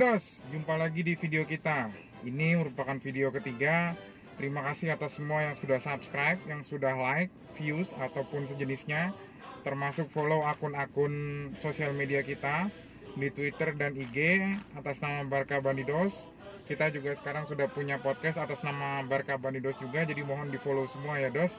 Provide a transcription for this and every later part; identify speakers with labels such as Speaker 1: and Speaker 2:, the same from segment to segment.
Speaker 1: Dos, jumpa lagi di video kita. Ini merupakan video ketiga. Terima kasih atas semua yang sudah subscribe, yang sudah like, views, ataupun sejenisnya. Termasuk follow akun-akun sosial media kita di Twitter dan IG atas nama Barka Bandidos. Kita juga sekarang sudah punya podcast atas nama Barka Bandidos juga, jadi mohon di follow semua ya Dos.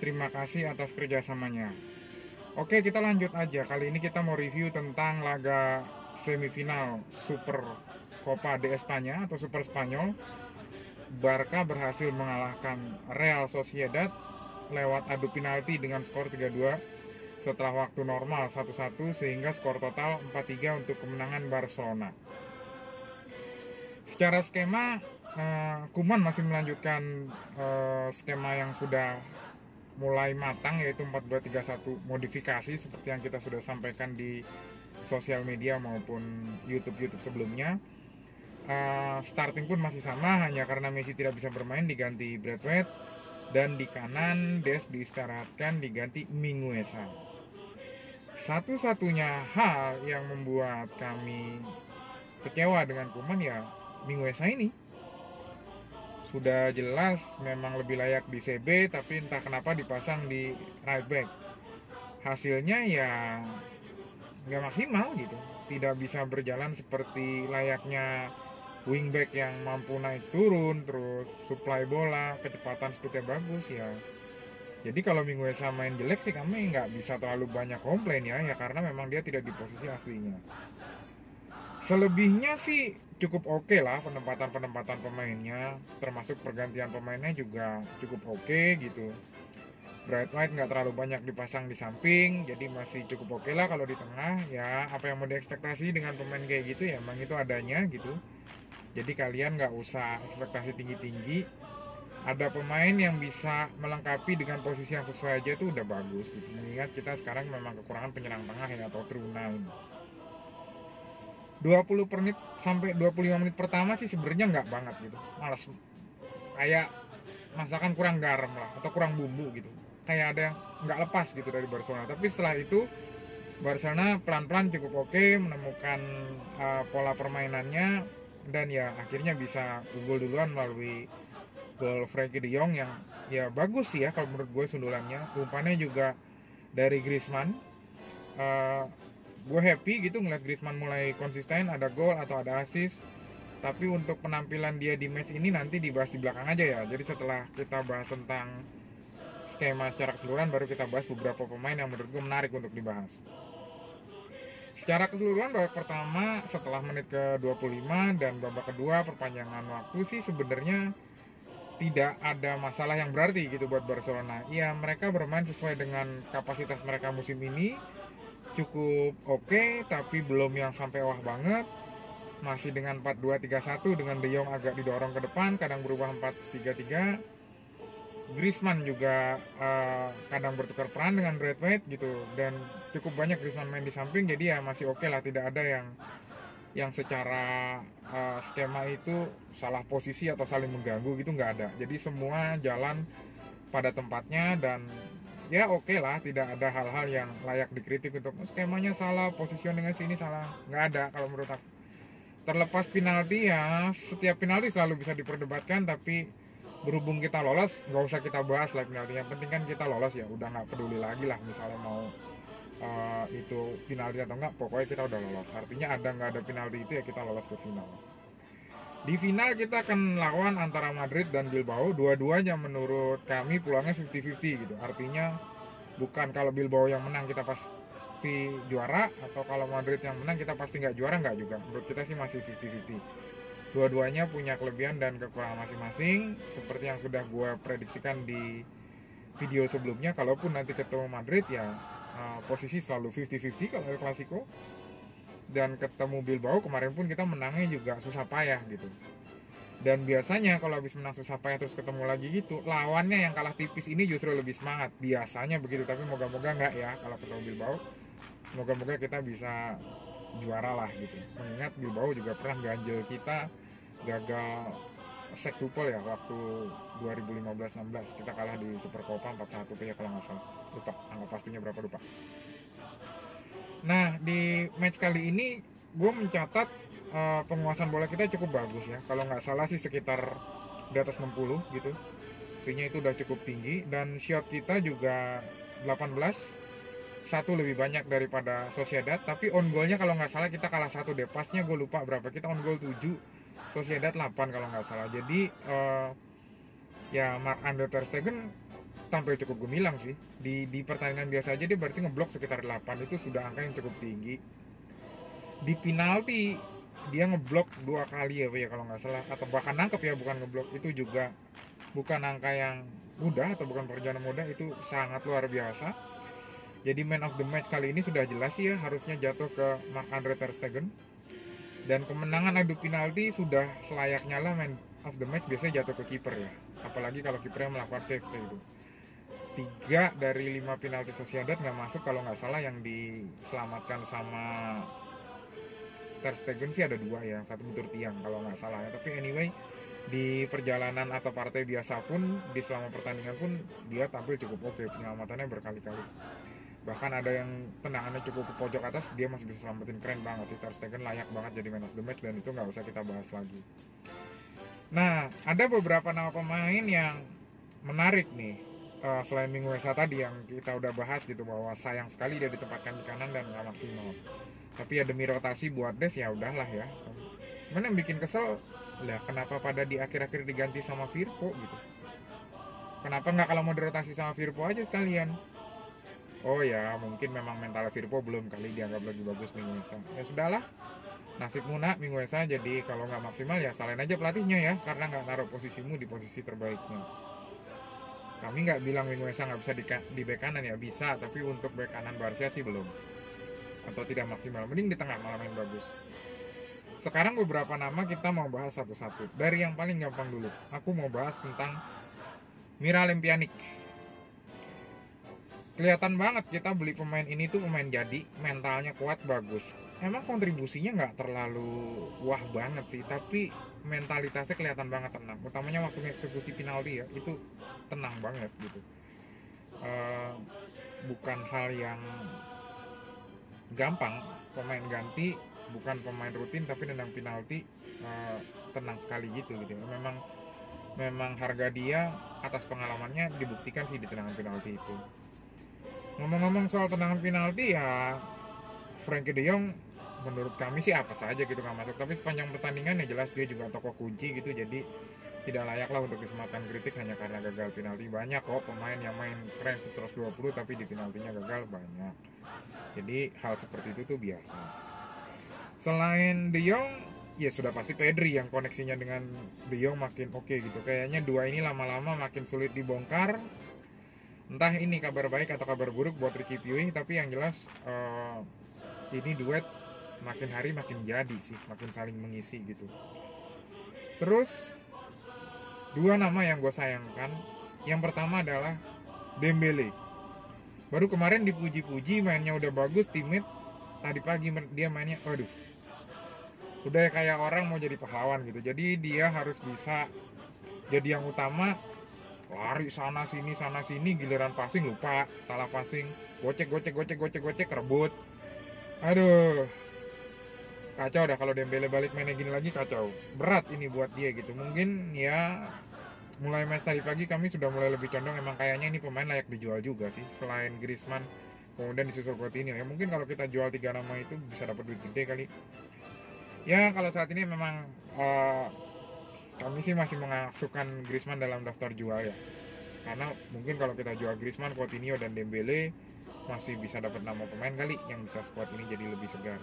Speaker 1: Terima kasih atas kerjasamanya. Oke kita lanjut aja, kali ini kita mau review tentang laga semifinal Super Copa de España atau Super Spanyol Barca berhasil mengalahkan Real Sociedad lewat adu penalti dengan skor 3-2 setelah waktu normal 1-1 sehingga skor total 4-3 untuk kemenangan Barcelona. Secara skema eh, Kuman masih melanjutkan eh, skema yang sudah mulai matang yaitu 4-2-3-1 modifikasi seperti yang kita sudah sampaikan di sosial media maupun YouTube YouTube sebelumnya. Uh, starting pun masih sama hanya karena Messi tidak bisa bermain diganti Braithwaite dan di kanan Des diistirahatkan diganti Minguesa. Satu-satunya hal yang membuat kami kecewa dengan Kuman ya Minguesa ini sudah jelas memang lebih layak di CB tapi entah kenapa dipasang di right back hasilnya ya nggak maksimal gitu. Tidak bisa berjalan seperti layaknya wingback yang mampu naik turun terus supply bola kecepatan speednya bagus ya. Jadi kalau Minggu Esa main jelek sih kami nggak bisa terlalu banyak komplain ya. Ya karena memang dia tidak di posisi aslinya. Selebihnya sih cukup oke okay lah penempatan-penempatan pemainnya termasuk pergantian pemainnya juga cukup oke okay, gitu bright light nggak terlalu banyak dipasang di samping jadi masih cukup oke okay lah kalau di tengah ya. Apa yang mau diekspektasi dengan pemain kayak gitu ya emang itu adanya gitu. Jadi kalian nggak usah ekspektasi tinggi-tinggi. Ada pemain yang bisa melengkapi dengan posisi yang sesuai aja itu udah bagus gitu. Mengingat kita sekarang memang kekurangan penyerang tengah ya atau true nine. 20 menit sampai 25 menit pertama sih sebenarnya nggak banget gitu. Malas. Kayak masakan kurang garam lah atau kurang bumbu gitu kayak ada yang nggak lepas gitu dari Barcelona. Tapi setelah itu Barcelona pelan-pelan cukup oke menemukan uh, pola permainannya dan ya akhirnya bisa unggul duluan melalui gol Frankie De Jong yang ya bagus sih ya kalau menurut gue sundulannya. Umpannya juga dari Griezmann. Uh, gue happy gitu ngeliat Griezmann mulai konsisten ada gol atau ada assist. Tapi untuk penampilan dia di match ini nanti dibahas di belakang aja ya. Jadi setelah kita bahas tentang skema secara keseluruhan baru kita bahas beberapa pemain yang menurut gue menarik untuk dibahas. Secara keseluruhan babak pertama setelah menit ke-25 dan babak kedua perpanjangan waktu sih sebenarnya tidak ada masalah yang berarti gitu buat Barcelona. Iya, mereka bermain sesuai dengan kapasitas mereka musim ini cukup oke okay, tapi belum yang sampai wah banget. Masih dengan 4-2-3-1 dengan De Jong agak didorong ke depan, kadang berubah 4-3-3 Griezmann juga uh, kadang bertukar peran dengan Braithwaite gitu. Dan cukup banyak Griezmann main di samping jadi ya masih oke okay lah tidak ada yang yang secara uh, skema itu salah posisi atau saling mengganggu gitu nggak ada. Jadi semua jalan pada tempatnya dan ya oke okay lah tidak ada hal-hal yang layak dikritik untuk oh, skemanya salah dengan sini salah. Nggak ada kalau menurut aku. Terlepas penalti ya setiap penalti selalu bisa diperdebatkan tapi berhubung kita lolos nggak usah kita bahas like penalti yang penting kan kita lolos ya udah nggak peduli lagi lah misalnya mau uh, itu penalti atau enggak pokoknya kita udah lolos. Artinya ada nggak ada penalti itu ya kita lolos ke final. Di final kita akan lawan antara Madrid dan Bilbao dua-duanya menurut kami pulangnya 50-50 gitu. Artinya bukan kalau Bilbao yang menang kita pasti juara atau kalau Madrid yang menang kita pasti nggak juara nggak juga. Menurut kita sih masih 50-50 dua-duanya punya kelebihan dan kekurangan masing-masing. Seperti yang sudah gue prediksikan di video sebelumnya kalaupun nanti ketemu Madrid ya uh, posisi selalu 50-50 kalau El Clasico. Dan ketemu Bilbao kemarin pun kita menangnya juga susah payah gitu. Dan biasanya kalau habis menang susah payah terus ketemu lagi gitu lawannya yang kalah tipis ini justru lebih semangat. Biasanya begitu tapi moga-moga nggak ya kalau ketemu Bilbao. Moga-moga kita bisa juara lah gitu. Mengingat Bilbao juga pernah ganjel kita gagal sektupel ya waktu 2015-16 kita kalah di Super Copa 4-1 tuh ya kalau nggak salah. Lupa angka pastinya berapa lupa. Nah di match kali ini gue mencatat eh, penguasaan bola kita cukup bagus ya. Kalau nggak salah sih sekitar di atas 60 gitu. Artinya itu udah cukup tinggi. Dan shot kita juga 18 satu lebih banyak daripada Sociedad. Tapi on goalnya kalau nggak salah kita kalah satu deh. Pasnya gue lupa berapa kita on goal 7 Sociedad 8 kalau nggak salah. Jadi eh, ya Mark Andre Ter Stegen tampil cukup gemilang sih. Di di pertandingan biasa aja dia berarti ngeblok sekitar 8 itu sudah angka yang cukup tinggi. Di penalti dia ngeblok dua kali ya ya kalau nggak salah. Atau bahkan nangkep ya bukan ngeblok. Itu juga bukan angka yang mudah atau bukan perjalanan mudah. Itu sangat luar biasa. Jadi man of the match kali ini sudah jelas ya harusnya jatuh ke Mark Andre Ter Stegen dan kemenangan adu penalti sudah selayaknya lah man of the match biasanya jatuh ke kiper ya. Apalagi kalau kipernya melakukan save itu tiga dari lima penalti Sociedad nggak masuk kalau nggak salah yang diselamatkan sama Ter Stegen sih ada dua ya satu butur tiang kalau nggak salah ya. Tapi anyway di perjalanan atau partai biasa pun di selama pertandingan pun dia tampil cukup oke penyelamatannya berkali-kali bahkan ada yang tendangannya cukup ke pojok atas dia masih bisa selamatin keren banget sih. Ter Stegen layak banget jadi man of the match dan itu nggak usah kita bahas lagi. Nah ada beberapa nama pemain yang menarik nih uh, selain Minggu Esa tadi yang kita udah bahas gitu bahwa sayang sekali dia ditempatkan di kanan dan nggak maksimal. Tapi ya demi rotasi buat Des ya udahlah ya. Mana yang bikin kesel? Lah kenapa pada di akhir-akhir diganti sama Firpo gitu? Kenapa nggak kalau mau dirotasi sama Firpo aja sekalian oh ya mungkin memang mental Firpo belum kali dianggap lagi bagus Minggu Esa ya sudahlah nasib Muna Minggu Esa jadi kalau nggak maksimal ya salahin aja pelatihnya ya karena nggak naruh posisimu di posisi terbaiknya. Kami nggak bilang Minggu Esa nggak bisa di, di bek kanan ya bisa tapi untuk bek kanan Barca sih belum. Atau tidak maksimal mending di tengah malam yang bagus. Sekarang beberapa nama kita mau bahas satu-satu. Dari yang paling gampang dulu aku mau bahas tentang Mira Lempianik kelihatan banget kita beli pemain ini tuh pemain jadi mentalnya kuat bagus. Emang kontribusinya nggak terlalu wah banget sih tapi mentalitasnya kelihatan banget tenang. Utamanya waktu eksekusi penalti ya itu tenang banget gitu. Uh, bukan hal yang gampang pemain ganti bukan pemain rutin tapi nendang penalti uh, tenang sekali gitu gitu. Memang memang harga dia atas pengalamannya dibuktikan sih di tendangan penalti itu ngomong-ngomong soal tendangan penalti ya Frankie De Jong menurut kami sih apa saja gitu nggak masuk. Tapi sepanjang pertandingan ya jelas dia juga tokoh kunci gitu jadi tidak layak lah untuk disematkan kritik hanya karena gagal penalti. Banyak kok pemain yang main keren 120 tapi di penaltinya gagal banyak. Jadi hal seperti itu tuh biasa. Selain De Jong ya sudah pasti Pedri yang koneksinya dengan De Jong makin oke okay gitu. Kayaknya dua ini lama-lama makin sulit dibongkar entah ini kabar baik atau kabar buruk buat Ricky Puig tapi yang jelas uh, ini duet makin hari makin jadi sih makin saling mengisi gitu. Terus dua nama yang gue sayangkan. Yang pertama adalah Dembele. Baru kemarin dipuji-puji mainnya udah bagus timid tadi pagi dia mainnya waduh udah kayak orang mau jadi pahlawan gitu. Jadi dia harus bisa jadi yang utama lari sana sini sana sini giliran passing lupa. Salah passing. Gocek gocek gocek gocek gocek rebut aduh. Kacau dah kalau Dembele balik mainnya gini lagi kacau. Berat ini buat dia gitu. Mungkin ya mulai match tadi pagi kami sudah mulai lebih condong. Emang kayaknya ini pemain layak dijual juga sih selain Griezmann. Kemudian disusul Coutinho. Ya mungkin kalau kita jual tiga nama itu bisa dapat duit gede kali. Ya kalau saat ini memang uh, kami sih masih mengasukkan Griezmann dalam daftar jual ya karena mungkin kalau kita jual Griezmann, Coutinho dan Dembele masih bisa dapat nama pemain kali yang bisa squad ini jadi lebih segar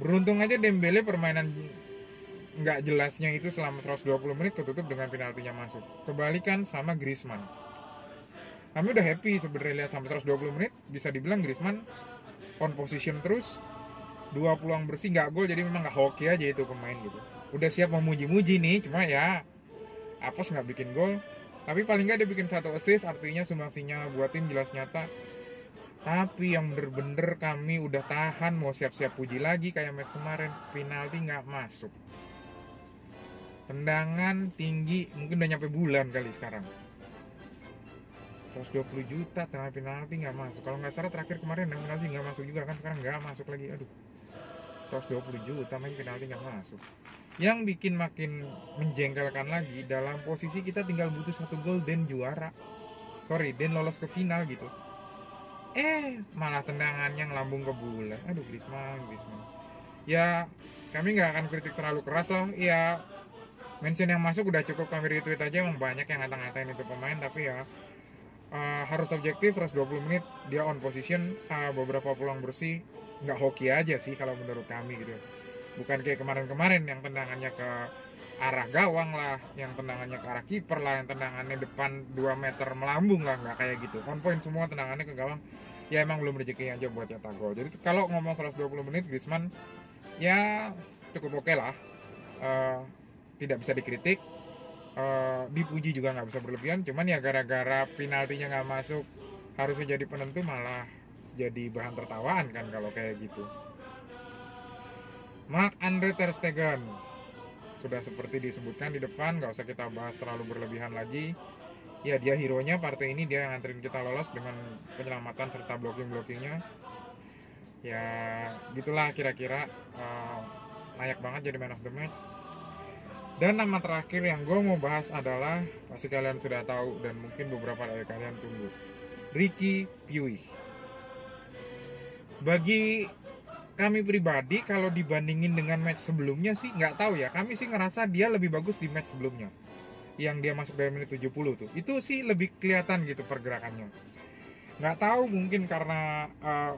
Speaker 1: beruntung aja Dembele permainan nggak jelasnya itu selama 120 menit ketutup dengan penaltinya masuk. Kebalikan sama Griezmann. Kami udah happy sebenarnya lihat sampai 120 menit bisa dibilang Griezmann on position terus dua peluang bersih nggak gol jadi memang nggak hoki aja itu pemain gitu udah siap memuji-muji nih cuma ya Apos nggak bikin gol. Tapi paling nggak dia bikin satu assist artinya sumbangsinya buat tim jelas nyata. Tapi yang bener-bener kami udah tahan mau siap-siap puji lagi kayak match kemarin penalti nggak masuk. Tendangan tinggi mungkin udah nyampe bulan kali sekarang. 120 juta tendangan penalti nggak masuk. Kalau nggak salah terakhir kemarin tendangan penalti nggak masuk juga kan sekarang nggak masuk lagi. Aduh. 120 juta main penalti nggak masuk yang bikin makin menjengkelkan lagi dalam posisi kita tinggal butuh satu gol dan juara. Sorry dan lolos ke final gitu. Eh malah tendangannya ngelambung ke bulan aduh Griezmann Griezmann. Ya kami nggak akan kritik terlalu keras lah. Ya mention yang masuk udah cukup. Kami retweet aja emang banyak yang ngata-ngatain itu pemain. Tapi ya uh, harus objektif 120 menit. Dia on position uh, beberapa peluang bersih. Nggak hoki aja sih kalau menurut kami gitu bukan kayak kemarin-kemarin yang tendangannya ke arah gawang lah yang tendangannya ke arah kiper lah yang tendangannya depan 2 meter melambung lah nggak kayak gitu. On point semua tendangannya ke gawang. Ya emang belum rezeki aja buat cetak gol. Jadi kalau ngomong 120 menit Griezmann ya cukup oke okay lah. Uh, tidak bisa dikritik. Uh, dipuji juga nggak bisa berlebihan. Cuman ya gara-gara penaltinya nggak masuk harusnya jadi penentu malah jadi bahan tertawaan kan kalau kayak gitu Mark Andre Ter Stegen. Sudah seperti disebutkan di depan nggak usah kita bahas terlalu berlebihan lagi. Ya dia hero nya partai ini dia yang nganterin kita lolos dengan penyelamatan serta blocking blockingnya ya gitulah kira-kira uh, layak banget jadi man of the match. Dan nama terakhir yang gue mau bahas adalah pasti kalian sudah tahu dan mungkin beberapa dari kalian tunggu. Ricky Piwi bagi kami pribadi kalau dibandingin dengan match sebelumnya sih nggak tahu ya. Kami sih ngerasa dia lebih bagus di match sebelumnya. Yang dia masuk dari menit 70 tuh. Itu sih lebih kelihatan gitu pergerakannya. Nggak tahu mungkin karena uh,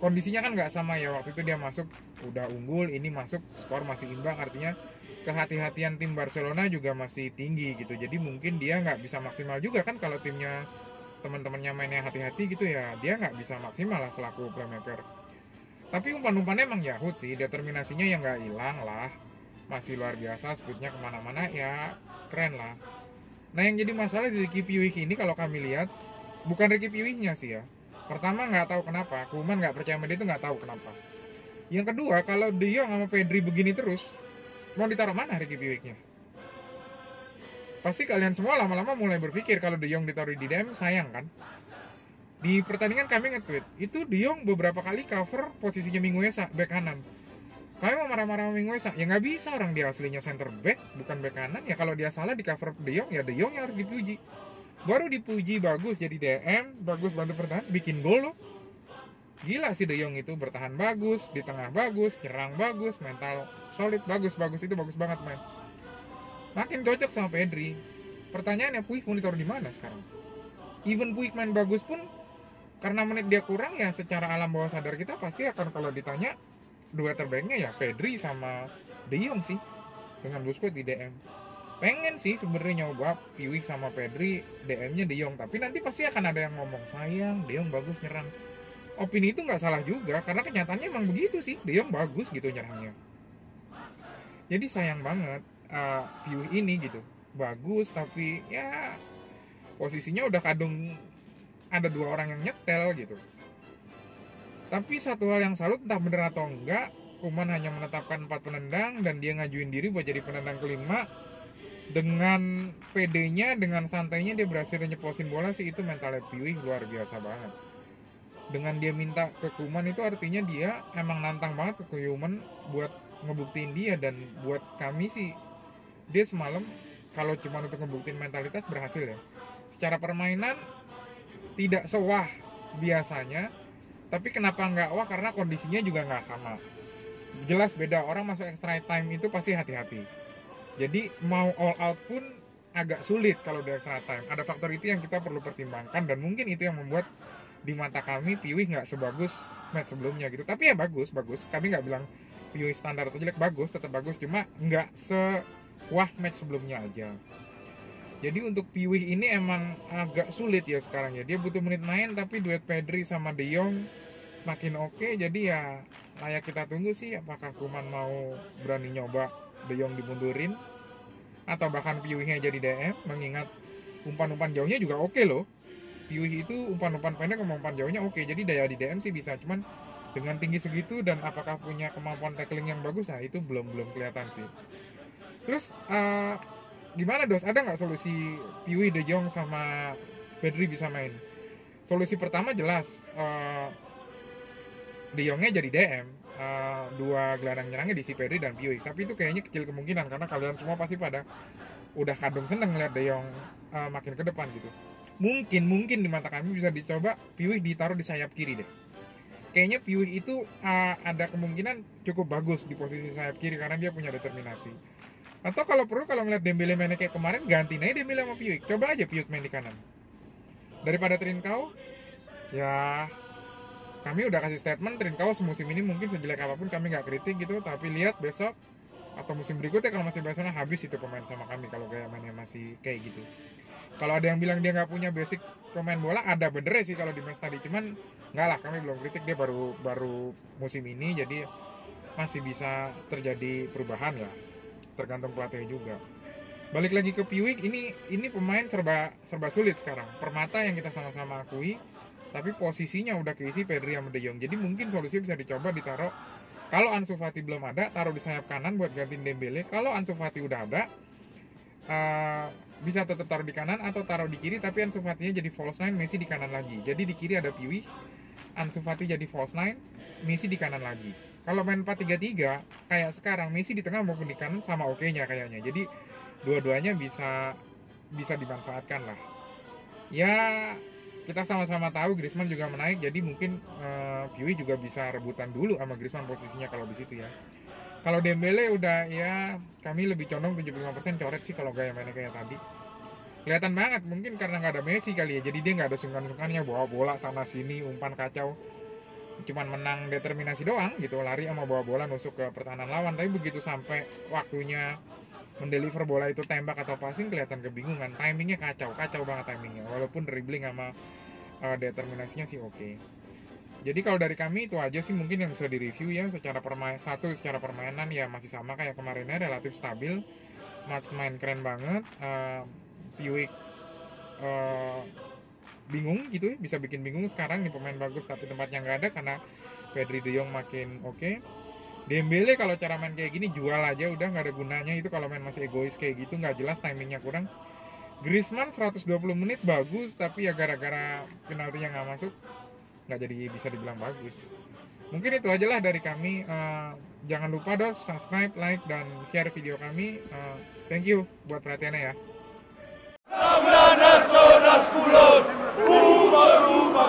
Speaker 1: kondisinya kan nggak sama ya. Waktu itu dia masuk udah unggul ini masuk skor masih imbang. Artinya kehati-hatian tim Barcelona juga masih tinggi gitu. Jadi mungkin dia nggak bisa maksimal juga kan kalau timnya teman-temannya mainnya hati-hati gitu ya. Dia nggak bisa maksimal lah selaku playmaker tapi umpan-umpannya emang Yahut sih determinasinya yang nggak hilang lah. Masih luar biasa speednya ke mana-mana ya keren lah. Nah yang jadi masalah di Ricky Piwik ini kalau kami lihat bukan Ricky Piwiknya sih ya. Pertama nggak tahu kenapa Kuman nggak percaya sama dia itu nggak tahu kenapa. Yang kedua kalau dia sama Pedri begini terus mau ditaruh mana Ricky Piwiknya pasti kalian semua lama-lama mulai berpikir kalau De Jong ditaruh di DM sayang kan di pertandingan kami nge-tweet itu Diong beberapa kali cover posisinya Minguesa back kanan. Kami mau marah-marah Minguesa. Ya nggak bisa orang dia aslinya center back bukan back kanan. Ya kalau dia salah di cover De Jong ya De Jong yang harus dipuji. Baru dipuji bagus jadi DM bagus bantu bertahan bikin gol loh. Gila sih De Jong itu bertahan bagus di tengah bagus nyerang bagus mental solid bagus bagus itu bagus banget main makin cocok sama Pedri. Pertanyaannya Puig mau ditaruh di mana sekarang? Even Puig main bagus pun karena menit dia kurang ya secara alam bawah sadar kita pasti akan kalau ditanya dua terbaiknya ya Pedri sama De Jong sih dengan Busquets di DM pengen sih sebenarnya nyoba Piwik sama Pedri DM-nya De Jong tapi nanti pasti akan ada yang ngomong sayang De Jong bagus nyerang. Opini itu nggak salah juga karena kenyataannya emang begitu sih De Jong bagus gitu nyerangnya. Jadi sayang banget uh, Piwik ini gitu bagus tapi ya posisinya udah kadung ada dua orang yang nyetel gitu. Tapi satu hal yang salut entah bener atau enggak Kuman hanya menetapkan empat penendang dan dia ngajuin diri buat jadi penendang kelima. Dengan PD-nya dengan santainya dia berhasil nyeposin bola sih. Itu mentalnya Piwi luar biasa banget. Dengan dia minta ke Kuman itu artinya dia emang nantang banget ke Kuman buat ngebuktiin dia. Dan buat kami sih dia semalam kalau cuma untuk ngebuktiin mentalitas berhasil ya. Secara permainan tidak sewah biasanya tapi kenapa nggak wah? Karena kondisinya juga nggak sama. Jelas beda orang masuk extra time itu pasti hati-hati. Jadi mau all out pun agak sulit kalau di extra time. Ada faktor itu yang kita perlu pertimbangkan dan mungkin itu yang membuat di mata kami Piwi nggak sebagus match sebelumnya gitu. Tapi ya bagus bagus. Kami nggak bilang Piwi standar atau jelek bagus tetap bagus. Cuma nggak sewah match sebelumnya aja jadi untuk Piwih ini emang agak sulit ya sekarang ya. Dia butuh menit main tapi duet Pedri sama De Jong makin oke. Okay, jadi ya layak kita tunggu sih apakah Kuman mau berani nyoba De Jong dimundurin atau bahkan Piwihnya jadi DM mengingat umpan-umpan jauhnya juga oke okay loh. Piwih itu umpan-umpan pendek sama umpan jauhnya oke. Okay. Jadi daya di DM sih bisa cuman dengan tinggi segitu dan apakah punya kemampuan tackling yang bagus nah itu belum belum kelihatan sih. Terus uh, gimana dos? Ada nggak solusi Piwi De Jong sama Pedri bisa main? Solusi pertama jelas uh, De Jongnya jadi DM uh, dua gelandang nyerangnya di si Pedri dan Piui tapi itu kayaknya kecil kemungkinan karena kalian semua pasti pada udah kadung seneng ngeliat De Jong uh, makin ke depan gitu. Mungkin mungkin di mata kami bisa dicoba Piui ditaruh di sayap kiri deh. Kayaknya Piui itu uh, ada kemungkinan cukup bagus di posisi sayap kiri karena dia punya determinasi atau kalau perlu kalau ngeliat Dembele mainnya kayak kemarin ganti aja Dembele sama Piui coba aja Piui main di kanan. Daripada Trincao ya kami udah kasih statement Trincao semusim ini mungkin sejelek apa pun kami nggak kritik gitu. Tapi lihat besok atau musim berikutnya kalau masih Barcelona habis itu pemain sama kami kalau gaya mainnya masih kayak gitu. Kalau ada yang bilang dia nggak punya basic pemain bola ada bener sih kalau di match tadi. Cuman nggak lah kami belum kritik. Dia baru baru musim ini jadi masih bisa terjadi perubahan ya tergantung pelatih juga. Balik lagi ke Piwik ini ini pemain serba serba sulit sekarang. Permata yang kita sama-sama akui tapi posisinya udah keisi Pedri sama De Jong. Jadi mungkin solusi bisa dicoba ditaruh. Kalau Ansu Fati belum ada taruh di sayap kanan buat gantiin Dembele. Kalau Ansu Fati udah ada uh, bisa tetap taruh di kanan atau taruh di kiri tapi Ansu Fati-nya jadi false nine Messi di kanan lagi. Jadi di kiri ada Piwi Ansu Fati jadi false nine Messi di kanan lagi. Kalau main 4-3-3 kayak sekarang Messi di tengah maupun di kanan sama oke-nya kayaknya. Jadi dua-duanya bisa bisa dimanfaatkan lah. Ya kita sama-sama tahu Griezmann juga menaik jadi mungkin uh, juga bisa rebutan dulu sama Griezmann posisinya kalau di situ ya. Kalau Dembele udah ya kami lebih condong 75% coret sih kalau gaya mainnya kayak tadi kelihatan banget mungkin karena nggak ada Messi kali ya jadi dia nggak ada sungkan-sungkannya bawa bola sana sini umpan kacau. Cuman menang determinasi doang gitu lari sama bawa bola nusuk ke pertahanan lawan. Tapi begitu sampai waktunya mendeliver bola itu tembak atau passing kelihatan kebingungan. Timingnya kacau kacau banget timingnya. Walaupun dribbling sama uh, determinasinya sih oke. Okay. jadi kalau dari kami itu aja sih mungkin yang bisa direview ya secara permain satu secara permainan ya masih sama kayak kemarinnya relatif stabil. Match main keren banget uh, Piwik uh, bingung gitu ya bisa bikin bingung sekarang nih pemain bagus tapi tempatnya nggak ada karena Pedri De Jong makin oke. Okay. Dembele kalau cara main kayak gini jual aja udah nggak ada gunanya. Itu kalau main masih egois kayak gitu nggak jelas timingnya kurang. Griezmann 120 menit bagus tapi ya gara-gara penaltinya nggak masuk nggak jadi bisa dibilang bagus. Mungkin itu aja lah dari kami. Uh, jangan lupa dos subscribe like dan share video kami. Uh, thank you buat perhatiannya ya
Speaker 2: Abrana son los culos, humo, humo,